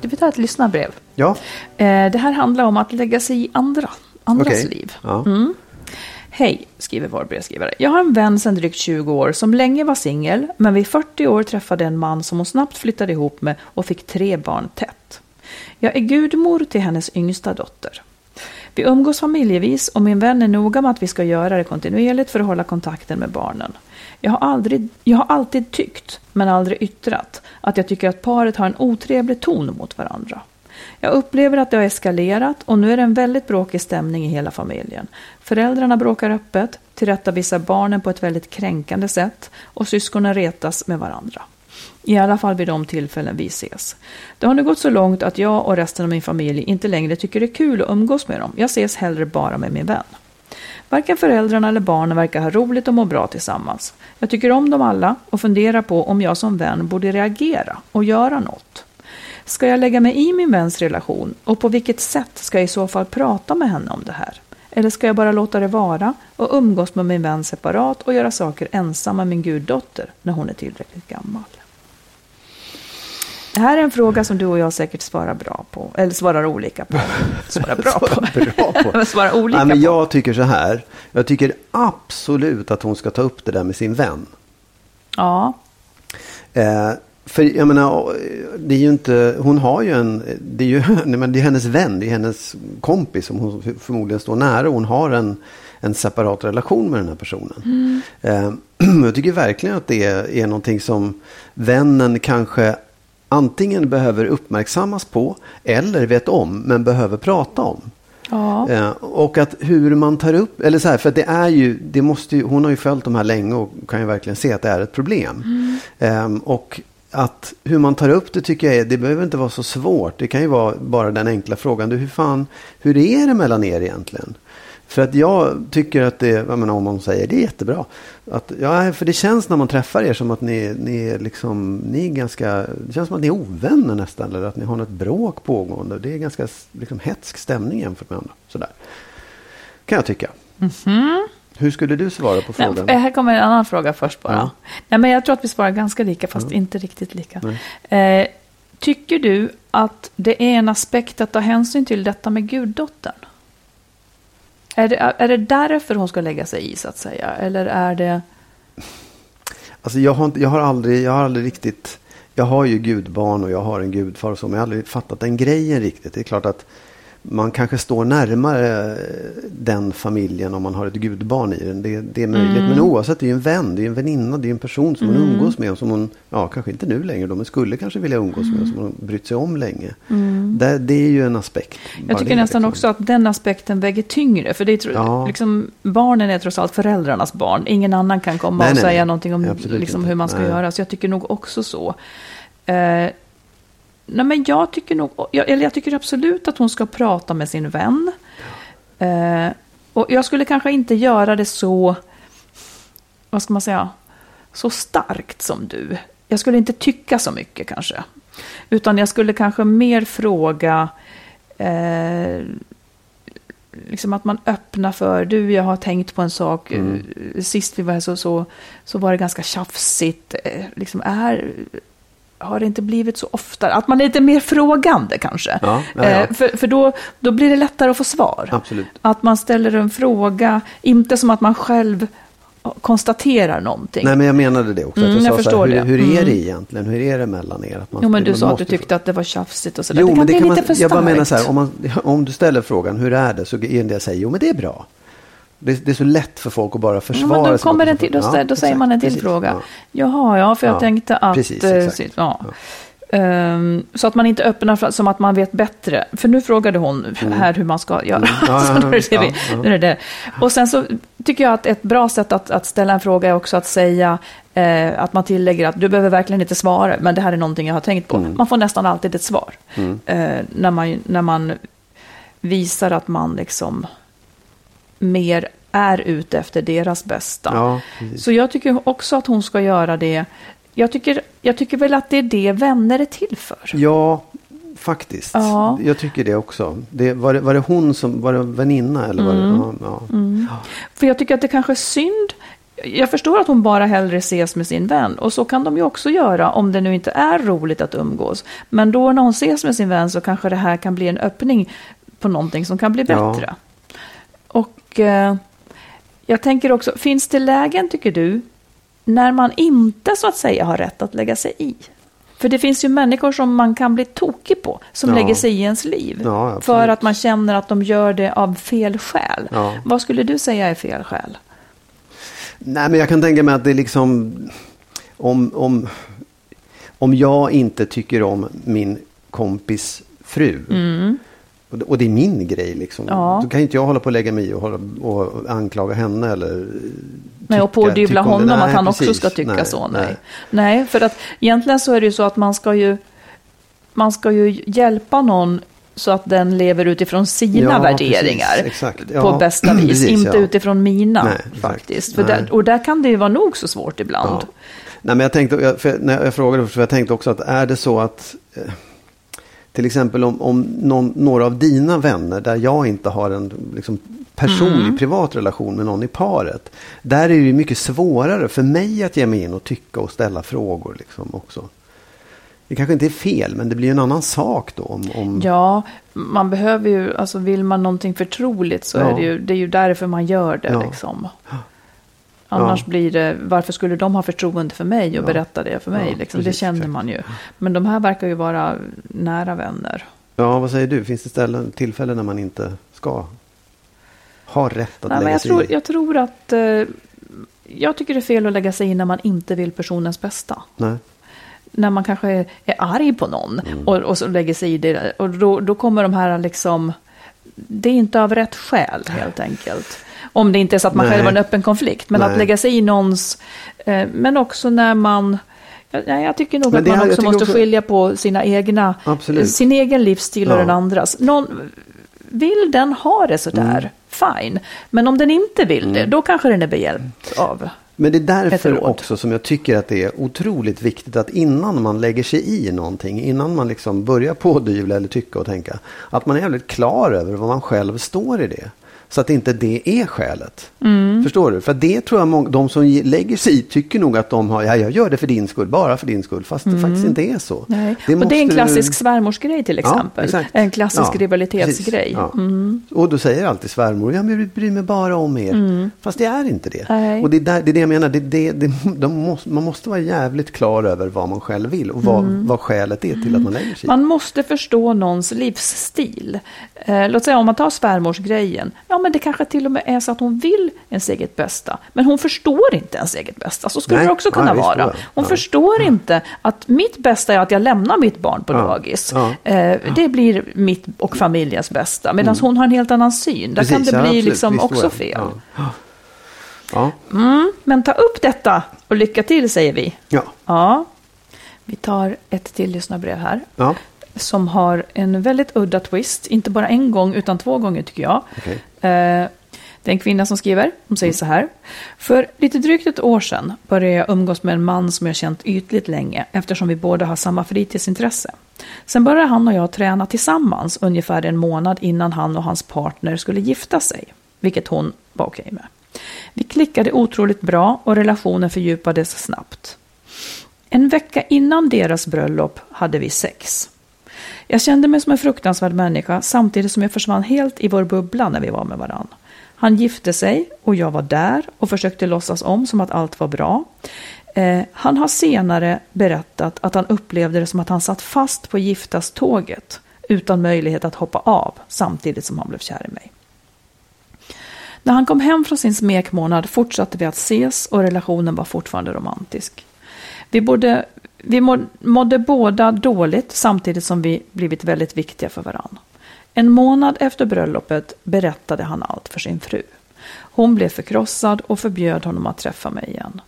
Du vill ta ett lyssnarbrev. Ja, Eh, det här handlar om att lägga sig i andra, andras okej. liv. Ja. Hej, skriver vår brevskrivare. Jag har en vän sedan drygt 20 år som länge var singel, men vid 40 år träffade en man som hon snabbt flyttade ihop med och fick tre barn tätt. Jag är gudmor till hennes yngsta dotter. Vi umgås familjevis och min vän är noga med att vi ska göra det kontinuerligt för att hålla kontakten med barnen. Jag har, aldrig, jag har alltid tyckt, men aldrig yttrat, att jag tycker att paret har en otrevlig ton mot varandra. Jag upplever att det har eskalerat och nu är det en väldigt bråkig stämning i hela familjen. Föräldrarna bråkar öppet, tillrättavisar barnen på ett väldigt kränkande sätt och syskonen retas med varandra. I alla fall vid de tillfällen vi ses. Det har nu gått så långt att jag och resten av min familj inte längre tycker det är kul att umgås med dem. Jag ses hellre bara med min vän. Varken föräldrarna eller barnen verkar ha roligt och må bra tillsammans. Jag tycker om dem alla och funderar på om jag som vän borde reagera och göra något. Ska jag lägga mig i min väns relation och på vilket sätt ska jag i så fall prata med henne om det här? Eller ska jag bara låta det vara och umgås med min vän separat och göra saker ensam med min guddotter när hon är tillräckligt gammal? Det här är en fråga som du och jag säkert svarar bra på, eller svarar olika på. Svarar bra på. Bra på. Svarar olika Nej, men på. jag tycker så här. Jag tycker absolut att hon ska ta upp det där med sin vän. Ja, Eh, för jag menar, det är ju inte, hon har ju en, det är ju nej, men det är hennes vän, det är hennes kompis som hon förmodligen står nära. Hon har en, en separat relation med den här personen. Eh, jag tycker verkligen att det är, är någonting som vännen kanske antingen behöver uppmärksammas på eller vet om men behöver prata om. ja. Eh, och att hur man tar upp, eller så här, för det är ju, det måste ju, hon har ju följt de här länge och kan ju verkligen se att det är ett problem. Ehm, och att hur man tar upp det tycker jag är, det behöver inte vara så svårt. Det kan ju vara bara den enkla frågan, du hur fan, hur är det mellan er egentligen? För att jag tycker att det, jag menar, om hon säger det är jättebra. Att, ja, för det känns när man träffar er som att ni, ni är liksom, ni är ganska, det känns som att ni är ovänner nästan. Eller att ni har något bråk pågående. Det är ganska liksom, hetsk stämning jämfört med andra. Sådär. Kan jag tycka. Hur skulle du svara på frågan? Nej, här kommer en annan fråga först bara. Ja. Nej, men jag tror att vi svarar ganska lika, fast inte riktigt lika. Eh, tycker du att det är en aspekt att ta hänsyn till detta med guddottern? Är det, är det därför hon ska lägga sig i, så att säga? Eller är det... Alltså jag har, jag har aldrig, jag har aldrig riktigt, jag har ju gudbarn och jag har en gudfar och så, men jag har aldrig fattat den grejen riktigt. Det är klart att man kanske står närmare den familjen om man har ett gudbarn i den. Det, det är möjligt. Men oavsett, det är ju en vän, det är en väninna, det är en person som hon umgås med. Som hon, ja kanske inte nu längre då, men skulle kanske vilja umgås med. och Som hon har brytt sig om länge. Det, det är ju en aspekt. Jag tycker det, nästan liksom. också att den aspekten väger tyngre. För det är, Ja. liksom, barnen är trots allt föräldrarnas barn. Ingen annan kan komma Nej, och nej, säga nej. någonting om liksom, hur man ska göra. Så jag tycker nog också så. Eh, nej, men jag tycker nog, jag, eller jag tycker absolut att hon ska prata med sin vän. Eh, och jag skulle kanske inte göra det så, vad ska man säga, så starkt som du. Jag skulle inte tycka så mycket kanske. Utan jag skulle kanske mer fråga, eh, liksom att man öppnar för, du jag har tänkt på en sak, Mm. sist vi var här så, så, så var det ganska tjafsigt. Eh, liksom är, har det inte blivit så ofta? Att man är lite mer frågande kanske. Ja, ja, ja. Eh, för för då, då blir det lättare att få svar. Absolut. Att man ställer en fråga, inte som att man själv konstaterar någonting. Nej, men jag menade det också. Att Mm, jag jag så här, förstår hur, det. hur är Mm. det egentligen? Hur är det mellan er? Att man, jo, men du man sa att du tyckte att det var tjafsigt och sådär. Jo, det kan men det bli kan lite man, för jag bara starkt. menar så här, om, man, om du ställer frågan hur är det så det jag säger, jo men det är bra. Det, det är så lätt för folk att bara Ja, försvara men då kommer det en som- till, då, Ja, då säger man en till precis, fråga. ja. Jaha, ja, för jag Ja, tänkte att... precis, eh, exakt. ja. Ehm, så att man inte öppnar för, som att man vet bättre. För nu frågade hon här hur man ska göra. Mm. Ja, ja, ja, ja. Nu är det. Och sen så tycker jag att ett bra sätt att, att ställa en fråga är också att säga eh, att man tillägger att du behöver verkligen inte svara, men det här är någonting jag har tänkt på. Mm. Man får nästan alltid ett svar. Eh, när, man, när man visar att man liksom mer är ute efter deras bästa. Ja. Så jag tycker också att hon ska göra det. Jag tycker, jag tycker väl att det är det vänner är till för. Ja, faktiskt. Ja. Jag tycker det också. Det, var, det, var det hon som, var det väninna eller var det? Mm. Ja, ja. För jag tycker att det kanske är synd. Jag förstår att hon bara hellre ses med sin vän. Och så kan de ju också göra om det nu inte är roligt att umgås. Men då när hon ses med sin vän så kanske det här kan bli en öppning på någonting som kan bli bättre. Och eh, jag tänker också, finns det lägen tycker du när man inte så att säga har rätt att lägga sig i? För det finns ju människor som man kan bli tokig på, som Ja. lägger sig i ens liv. Ja, för att man känner att de gör det av fel skäl. Ja. Vad skulle du säga är fel skäl? Nej, men jag kan tänka mig att det är liksom om, om, om jag inte tycker om min kompis fru. Det- och det är min grej liksom. Ja. Då kan inte jag hålla på och lägga mig i och, och anklaga henne eller Nej, och pådyvla honom att Nej, han också precis. ska tycka Nej, så. Nej. nej, för att egentligen så är det ju så att man ska ju, man ska ju hjälpa någon så att den lever utifrån sina Ja, värderingar precis, exakt. på Ja, bästa vis, precis, inte ja. utifrån mina Nej, faktiskt. Nej. där, och där kan det ju vara nog så svårt ibland. Ja. Nej, men jag tänkte, jag, när jag frågade, för jag tänkte också att är det så att eh, till exempel om, om någon, några av dina vänner där jag inte har en liksom, personlig Mm. privat relation med någon i paret. Där är det mycket svårare för mig att ge mig in och tycka och ställa frågor liksom också. Det kanske inte är fel men det blir en annan sak då. Om, om, Ja, man behöver ju, alltså vill man någonting förtroligt så Ja. är det ju, det är ju därför man gör det Ja. liksom. Annars Ja. blir det, varför skulle de ha förtroende för mig och Ja. berätta det för mig? Ja, liksom? det precis, känner exakt. man ju. Men de här verkar ju vara nära vänner. Ja, vad säger du? Finns det ställen, tillfällen när man inte ska ha rätt att Nej, men lägga jag, sig tror, i? jag tror att... Eh, jag tycker det är fel att lägga sig i när man inte vill personens bästa. Nej. När man kanske är, är arg på någon Mm. och, och så lägger sig i det. Och då, då kommer de här liksom... Det är inte av rätt skäl helt enkelt. Om det inte är så att man Nej. själv har en öppen konflikt. Men Nej. att lägga sig i någons... Eh, men också när man... Ja, jag tycker nog att det man också måste också- skilja på sina egna, Absolut. sin egen livsstil och Ja. den andras. Någon, vill den ha det sådär, Mm. fine. Men om den inte vill det, då kanske den är behjälpt av. Men det är därför också som jag tycker att det är otroligt viktigt att innan man lägger sig i någonting, innan man liksom börjar pådyvla eller tycka och tänka, att man är jävligt klar över vad man själv står i det. Så att inte det är skälet. Mm. Förstår du? För det tror jag många, de som ge- lägger sig i tycker nog att de har, ja jag gör det för din skull, bara för din skull. Fast det faktiskt inte är så. Mm. Nej. och det är en klassisk svärmorsgrej till exempel. exakt. en klassisk Ja, rivalitetsgrej. Ja. Mm. Och då säger alltid svärmor, ja men jag bryr mig bara om er. Fast det är inte det. Nej. Och det är, där, det är det jag menar, det, det, det, de måste, man måste vara jävligt klar över vad man själv vill och vad, vad skälet är till att man lägger sig i. Mm. Man måste förstå någons livsstil. Eh, låt säga om man tar svärmorsgrejen. Ja, men det kanske till och med är så att hon vill ens eget bästa. Men hon förstår inte ens eget bästa. Så skulle Nej, det också kunna ja, vara. ja. Hon Ja. förstår inte att mitt bästa är att jag lämnar mitt barn på Ja, dagis. ja. Eh, det blir mitt och familjens bästa. Medan hon har en helt annan syn. Där kan Mm. Precis, det ja, bli liksom också ja. fel. Ja. Ja. Mm, men ta upp detta och lycka till säger vi. Ja. Ja, vi tar ett till lyssnarbrev här. Ja. Som har en väldigt udda twist. Inte bara en gång utan två gånger tycker jag. Okej. Eh, det är en kvinna som skriver. Hon säger så här. För lite drygt ett år sedan började jag umgås med en man som jag känt ytligt länge eftersom vi båda har samma fritidsintresse. Sen började han och jag träna tillsammans ungefär en månad innan han och hans partner skulle gifta sig. Vilket hon var okej med. Vi klickade otroligt bra och relationen fördjupades snabbt. En vecka innan deras bröllop hade vi sex. Jag kände mig som en fruktansvärd människa samtidigt som jag försvann helt i vår bubbla när vi var med varann. Han gifte sig och jag var där och försökte låtsas om som att allt var bra. Eh, han har senare berättat att han upplevde det som att han satt fast på giftaståget utan möjlighet att hoppa av samtidigt som han blev kär i mig. När han kom hem från sin smekmånad fortsatte vi att ses och relationen var fortfarande romantisk. Vi, bodde vi mådde båda dåligt samtidigt som vi blivit väldigt viktiga för varandra. En månad efter bröllopet berättade han allt för sin fru. Hon blev förkrossad och förbjöd honom att träffa mig igen.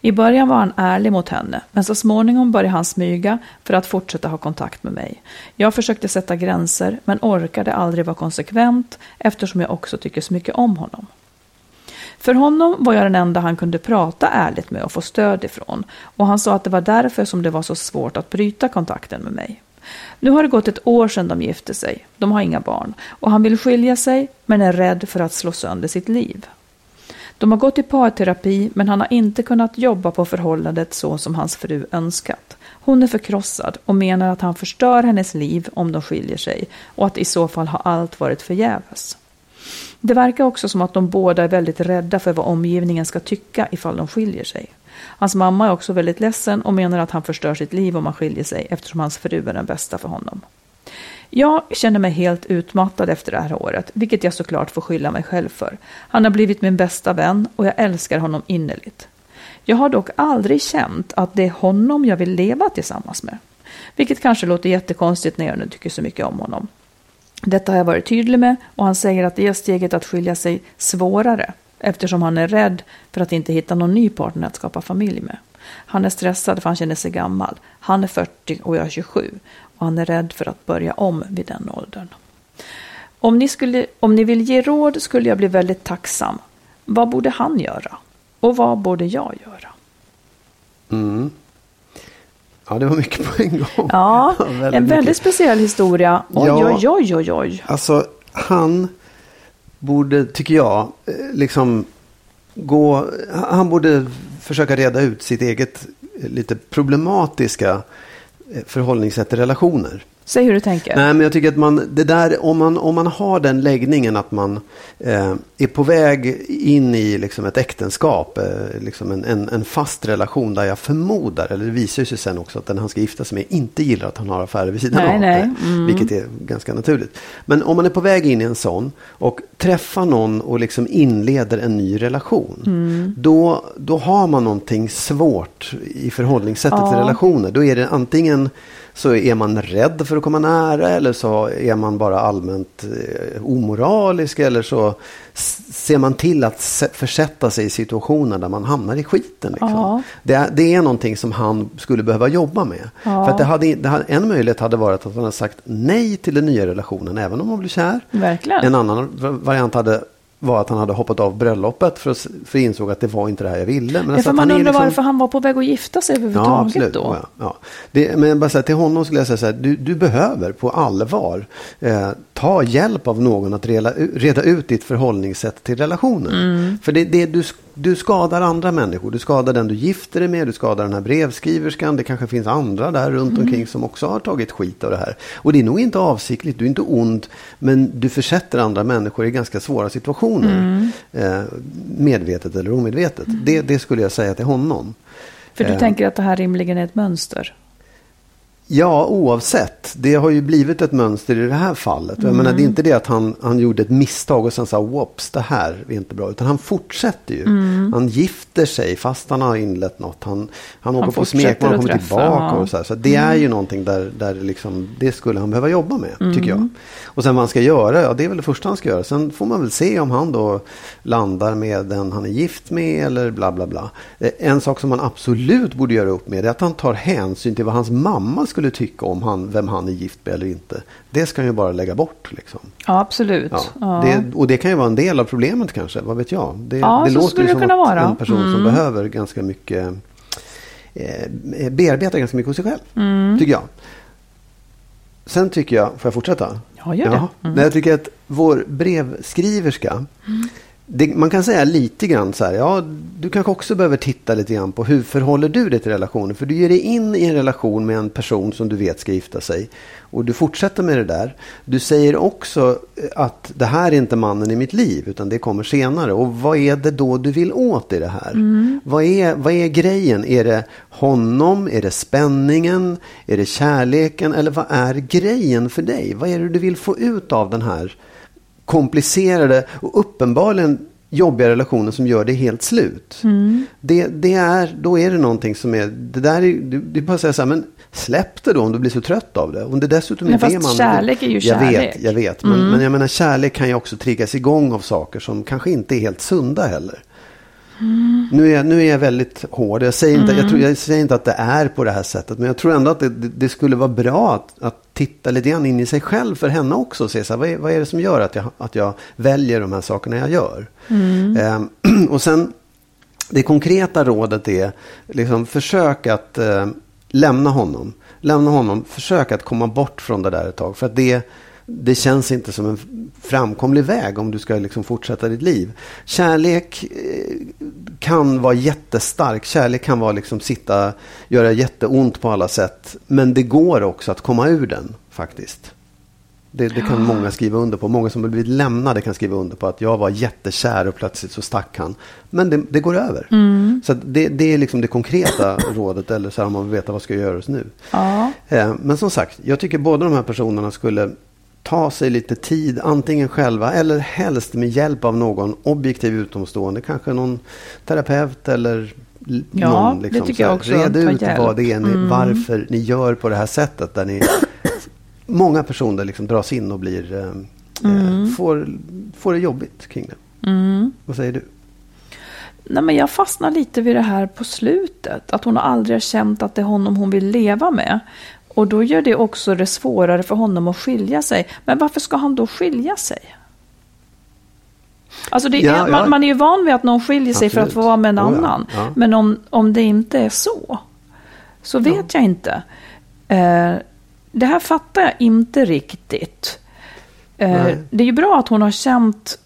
I början var han ärlig mot henne, men så småningom började han smyga för att fortsätta ha kontakt med mig. Jag försökte sätta gränser, men orkade aldrig vara konsekvent eftersom jag också tycker så mycket om honom. För honom var jag den enda han kunde prata ärligt med och få stöd ifrån, och han sa att det var därför som det var så svårt att bryta kontakten med mig. Nu har det gått ett år sedan de gifte sig, de har inga barn, och han vill skilja sig men är rädd för att slå sönder sitt liv. De har gått i parterapi men han har inte kunnat jobba på förhållandet så som hans fru önskat. Hon är förkrossad och menar att han förstör hennes liv om de skiljer sig och att i så fall har allt varit förgäves. Det verkar också som att de båda är väldigt rädda för vad omgivningen ska tycka ifall de skiljer sig. Hans mamma är också väldigt ledsen och menar att han förstör sitt liv om han skiljer sig eftersom hans fru är den bästa för honom. Jag känner mig helt utmattad efter det här året, vilket jag såklart får skylla mig själv för. Han har blivit min bästa vän och jag älskar honom innerligt. Jag har dock aldrig känt att det är honom jag vill leva tillsammans med. Vilket kanske låter jättekonstigt när jag nu tycker så mycket om honom. Detta har jag varit tydlig med och han säger att det är steget att skilja sig svårare eftersom han är rädd för att inte hitta någon ny partner att skapa familj med. Han är stressad för han känner sig gammal. Han är 40 och jag är 27 och han är rädd för att börja om vid den åldern. Om ni, skulle, om ni vill ge råd skulle jag bli väldigt tacksam. Vad borde han göra? Och vad borde jag göra? Mm. Ja, det var mycket på en gång. Ja, väldigt en väldigt mycket. speciell historia. Oj, ja, oj, oj, oj, oj. Alltså, han borde, tycker jag, eh, liksom gå... Han borde försöka reda ut sitt eget eh, lite problematiska Eh, förhållningssätt till relationer. Säg hur du tänker. Nej, men jag tycker att man, det där, om, man, om man har den läggningen att man eh, är på väg in i liksom ett äktenskap, eh, liksom en, en, en, fast relation där jag förmodar, eller det visar sig sen också att den han ska gifta sig med inte gillar att han har affärer vid sidan nej, av. Nej. Mm. Vilket är ganska naturligt. Men om man är på väg in i en sån och träffar någon och liksom inleder en ny relation. Mm. Då, då har man någonting svårt i förhållningssättet ja. till relationer. Då är det antingen så är man rädd för att komma nära eller så är man bara allmänt eh, omoralisk eller så ser man till att försätta sig i situationer där man hamnar i skiten. Liksom. Ja. Det, det, är någonting som han skulle behöva jobba med. Ja. För det hade, det hade, en möjlighet hade varit att han hade sagt nej till den nya relationen även om han blev kär. Verkligen. En annan variant hade var att han hade hoppat av bröllopet för att för insåg att det var inte det här jag ville. Men ja, för man undrar liksom... varför han var på väg att gifta sig överhuvudtaget ja, då. Ja, ja. Det, men bara så till honom skulle jag säga så här, du, du behöver på allvar eh, ta hjälp av någon att reda, reda ut ditt förhållningssätt till relationen. Mm. För det, det, du, du skadar andra människor. Du skadar den du gifter dig med, du skadar den här brevskriverskan. Det kanske finns andra där runt mm. omkring som också har tagit skit av det här. Och det är nog inte avsiktligt, du är inte ond, men du försätter andra människor i ganska svåra situationer. Mm. Eh, medvetet eller omedvetet. Mm. Det, det skulle jag säga till honom. För du eh. tänker att det här rimligen är ett mönster? Ja, oavsett. Det har ju blivit ett mönster i det här fallet. Mm. Jag menar, det är inte det att han, han gjorde ett misstag och sen sa whoops, det här är inte bra. Utan han fortsätter ju. Mm. Han gifter sig fast han har inlett något. Han, han, han åker på smekmånad och kommer tillbaka. Och så här. så det mm. är ju någonting där, där liksom, det skulle han behöva jobba med, tycker jag. Mm. Och sen vad han ska göra, ja det är väl det första han ska göra. Sen får man väl se om han då landar med den han är gift med eller bla bla bla. Eh, en sak som han absolut borde göra upp med är att han tar hänsyn till vad hans mamma skulle skulle tycka om han, vem han är gift med eller inte. Det ska han ju bara lägga bort. Liksom. Ja, absolut. Ja, ja. Det, och det kan ju vara en del av problemet kanske, vad vet jag. Det, ja, det låter ju som kunna vara. en person mm. som behöver ganska mycket, eh, bearbeta ganska mycket hos sig själv. Mm. Tycker jag. Sen tycker jag, får jag fortsätta? Ja, gör det. Mm. Jag tycker att vår brevskriverska mm det, man kan säga lite grann så här, ja, du kanske också behöver titta lite grann på hur förhåller du dig till relationen? För du ger dig in i en relation med en person som du vet ska gifta sig. Och du fortsätter med det där. Du säger också att det här är inte mannen i mitt liv, utan det kommer senare. Och vad är det då du vill åt i det här? Mm. Vad, är, vad är grejen? Är det honom? Är det spänningen? Är det kärleken? Eller vad är grejen för dig? Vad är det du vill få ut av den här komplicerade och uppenbarligen jobbiga relationer som gör det helt slut. Mm. Det, det, är, då är det någonting som är, det där är, du, du bara säga så här, men släpp det då om du blir så trött av det. Om det dessutom men är fast det man, kärlek är ju jag kärlek. Vet, jag vet. Men, mm. men jag menar kärlek kan ju också triggas igång av saker som kanske inte är helt sunda heller. Mm. Nu, är, nu är jag väldigt hård. Jag säger, inte, mm. jag, tror, jag säger inte att det är på det här sättet. Men jag tror ändå att det, det, det skulle vara bra att, att, titta lite grann in i sig själv för henne också. Och se så här, vad, är, vad är det som gör att jag, att jag väljer de här sakerna jag gör. Mm. Ehm, och sen det konkreta rådet är liksom försök att eh, lämna honom. Lämna honom. Försök att komma bort från det där ett tag. För att det det känns inte som en framkomlig väg om du ska liksom fortsätta ditt liv. Kärlek eh, kan vara jättestark. Kärlek kan vara liksom sitta, göra jätteont på alla sätt. Men det går också att komma ur den faktiskt. Det, det kan många skriva under på. Många som har blivit lämnade kan skriva under på att jag var jättekär och plötsligt så stack han. Men det, det går över. Mm. Så det, det, är liksom det konkreta rådet. Eller så här om man vill veta vad ska göras nu. Ja. Eh, men som sagt, jag tycker båda de här personerna skulle ta sig lite tid, antingen själva eller helst med hjälp av någon objektiv utomstående. Kanske någon terapeut eller ja, någon. Liksom, det tycker jag också. Red ut vad det är ni, mm. varför ni gör på det här sättet. Där ni, många personer liksom dras in och blir, eh, eh, mm. får, får det jobbigt kring det. Mm. Vad säger du? Nej, men jag fastnar lite vid det här på slutet. Att hon aldrig har känt att det är honom hon vill leva med. Och då gör det också det svårare för honom att skilja sig. Men varför ska han då skilja sig? Alltså ja, är, man, ja. man, är ju van vid att någon skiljer sig Absolut. för att få vara med en oh, annan. Ja. Men om, om det inte är så, så vet jag inte. Eh, det här fattar jag inte riktigt. Eh, det är ju bra att hon har känt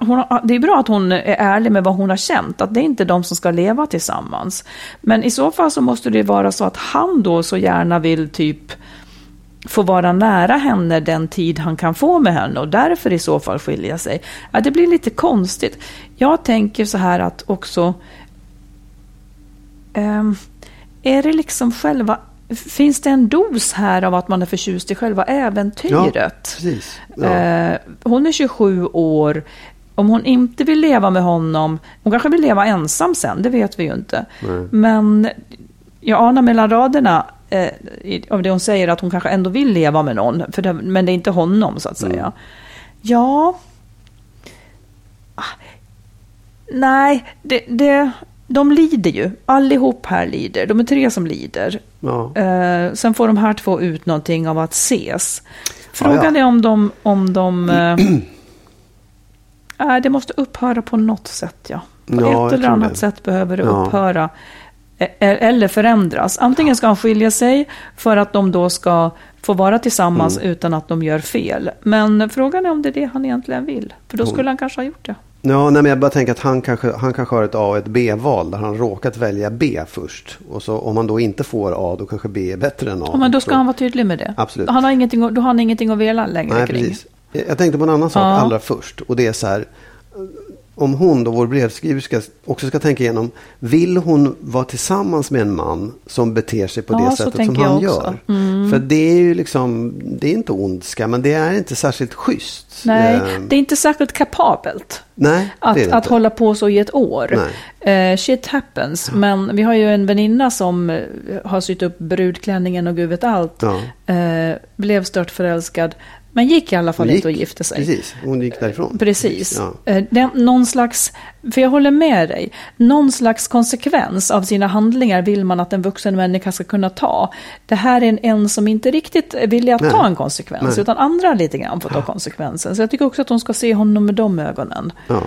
hon, det är bra att hon är ärlig med vad hon har känt, att det är inte de som ska leva tillsammans. Men i så fall så måste det vara så att han då så gärna vill typ få vara nära henne den tid han kan få med henne och därför i så fall skilja sig. Det blir lite konstigt. Jag tänker så här att också... Um, är det liksom själva Finns det en dos här av att man är förtjust i själva äventyret? Ja, precis. Ja. Eh, hon är 27 år. Om hon inte vill leva med honom, hon kanske vill leva ensam sen, det vet vi ju inte. Nej. Men jag anar mellan raderna eh, av det hon säger att hon kanske ändå vill leva med någon, det, men det är inte honom så att säga. Mm. Ja... Ah, nej, det, det, de lider ju. Allihop här lider. De är tre som lider. Ja. Eh, sen får de här två ut någonting av att ses. Frågan ja, ja. är om de... Om de eh, det måste upphöra på något sätt, ja. På ett eller annat det. sätt behöver det upphöra. E, e, eller förändras. Antingen ska han skilja sig för att de då ska få vara tillsammans mm. utan att de gör fel. Men frågan är om det är det han egentligen vill. För då skulle han kanske ha gjort det. Ja, nej, men jag bara tänker att han kanske, han kanske har ett A och ett B-val där han råkat välja B först. Och så om han då inte får A, då kanske B är bättre än A. Ja, men då ska han vara tydlig med det. Absolut. Han har ingenting, då har han ingenting att vela längre nej, kring. Precis. Jag tänkte på en annan sak ja. allra först. Och det är så här om hon då, vår brevskriverska, också ska tänka igenom. Vill hon vara tillsammans med en man som beter sig på ja, det sättet som han gör? Mm. För det är ju liksom, det är inte ondska, men det är inte särskilt schysst. Nej, eh. det är inte särskilt kapabelt. Nej, att, att inte. hålla på så i ett år. Uh, shit happens. Ja. Men vi har ju en väninna som eh, har sytt upp brudklänningen och gud vet allt. Ja. Uh, blev stört förälskad. Men gick i alla fall inte och gifte sig. Precis, hon gick därifrån. Precis. Ja. Eh, den, någon slags, för jag håller med dig, någon slags konsekvens av sina handlingar vill man att en vuxen människa ska kunna ta. Det här är en, en som inte riktigt är villig att Nej. ta en konsekvens, Nej. utan andra lite grann får ta konsekvensen. Så jag tycker också att hon ska se honom med de ögonen. Ja.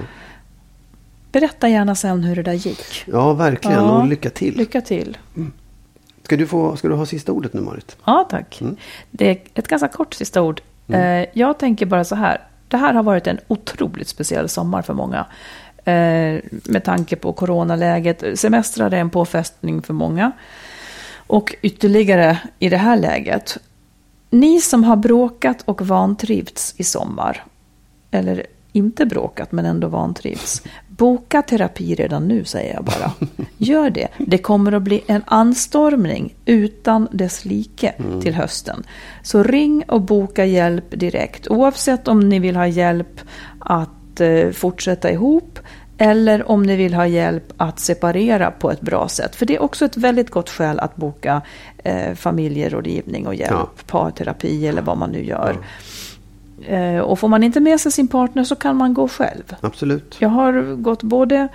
Berätta gärna sen hur det där gick. Ja, verkligen. Ja. Och lycka till. Lycka till. Mm. Ska du, få, ska du ha sista ordet nu, Marit? Ja, tack. Mm. Det är ett ganska kort sista ord. Mm. Eh, jag tänker bara så här. Det här har varit en otroligt speciell sommar för många. Eh, med tanke på coronaläget. Semestrar är en påfästning för många. Och ytterligare i det här läget. Ni som har bråkat och vantrivts i sommar. Eller inte bråkat men ändå vantrivts. Boka terapi redan nu säger jag bara. Gör det. Det kommer att bli en anstormning utan dess like mm. till hösten. Så ring och boka hjälp direkt. Oavsett om ni vill ha hjälp att eh, fortsätta ihop eller om ni vill ha hjälp att separera på ett bra sätt. För det är också ett väldigt gott skäl att boka eh, familjerådgivning och hjälp, ja. parterapi eller vad man nu gör. Ja. Eh, och får man inte med sig sin partner så kan man gå själv. Absolut. Jag har gått både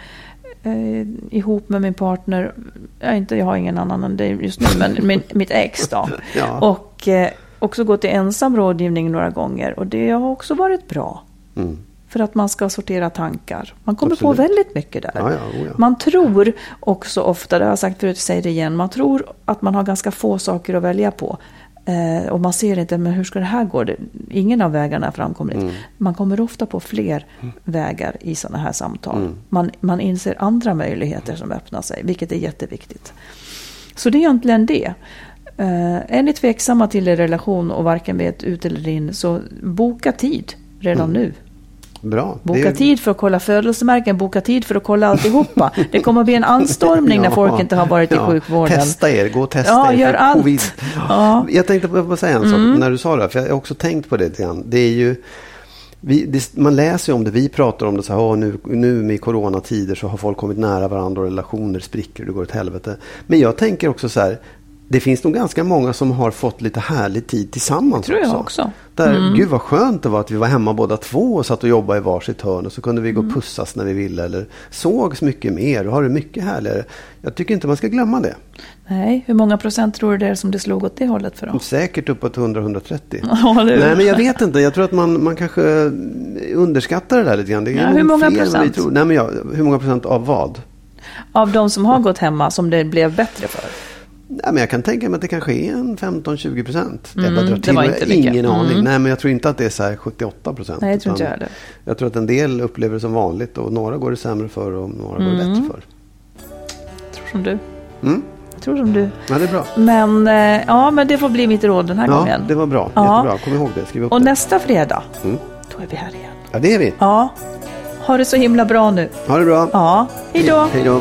eh, ihop med min partner, jag, inte, jag har ingen annan än det just nu, men min, mitt ex då. ja. Och eh, också gått i ensam rådgivning några gånger och det har också varit bra. Mm. För att man ska sortera tankar. Man kommer Absolut. på väldigt mycket där. Ja, ja, oh. Man tror också ofta, det har jag sagt förut, säger det igen, man tror att man har ganska få saker att välja på. Eh, och man ser inte, men hur ska det här gå? ingen av vägarna är framkomligt. Mm. Man kommer ofta på fler mm. vägar i sådana här samtal. Mm. Man, man inser andra möjligheter som öppnar sig, vilket är jätteviktigt. Så det är egentligen det. Eh, är ni tveksamma till er relation och varken vet ut eller in, så boka tid redan mm. nu. Bra. Boka är... tid för att kolla födelsemärken, boka tid för att kolla alltihopa. Det kommer att bli en anstormning ja, när folk inte har varit i ja, sjukvården. Testa er, gå och testa ja, er. Gör allt. COVID. Ja. Jag tänkte bara säga en sak mm. när du sa det, för jag har också tänkt på det lite grann. Det är ju, vi, det, man läser ju om det, vi pratar om det så här, nu, nu med coronatider så har folk kommit nära varandra och relationer spricker och det går åt helvete. Men jag tänker också så här, det finns nog ganska många som har fått lite härlig tid tillsammans tror jag också. också. Där, mm. Gud vad skönt det var att vi var hemma båda två och satt och jobbade i varsitt hörn. Och så kunde vi gå och mm. pussas när vi ville. Eller sågs mycket mer och har det mycket härligare. Jag tycker inte man ska glömma det. Nej, hur många procent tror du det är som det slog åt det hållet för dem? Säkert uppåt 100-130. Ja, Nej, men jag vet inte. Jag tror att man, man kanske underskattar det där lite grann. Det ja, hur många procent? Nej, men ja, hur många procent av vad? Av de som har gått hemma som det blev bättre för? Ja, men jag kan tänka mig att det kanske är en 15-20 procent. Mm, jag drar till det inte ingen mycket. aning. Mm. Nej, men jag tror inte att det är så här 78 procent. Nej, jag tror inte jag heller. Jag tror att en del upplever det som vanligt och några går det sämre för och några mm. går det bättre för. Jag tror som du. Mm? Jag tror som du. Ja, det är bra. Men, eh, ja, men det får bli mitt råd den här ja, gången. det var bra. Ja. Jättebra. Kom ihåg det. Skriv upp och det. nästa fredag, mm. då är vi här igen. Ja, det är vi. Ja. Ha det så himla bra nu. Ha det bra. Ja, hej då. Hej då.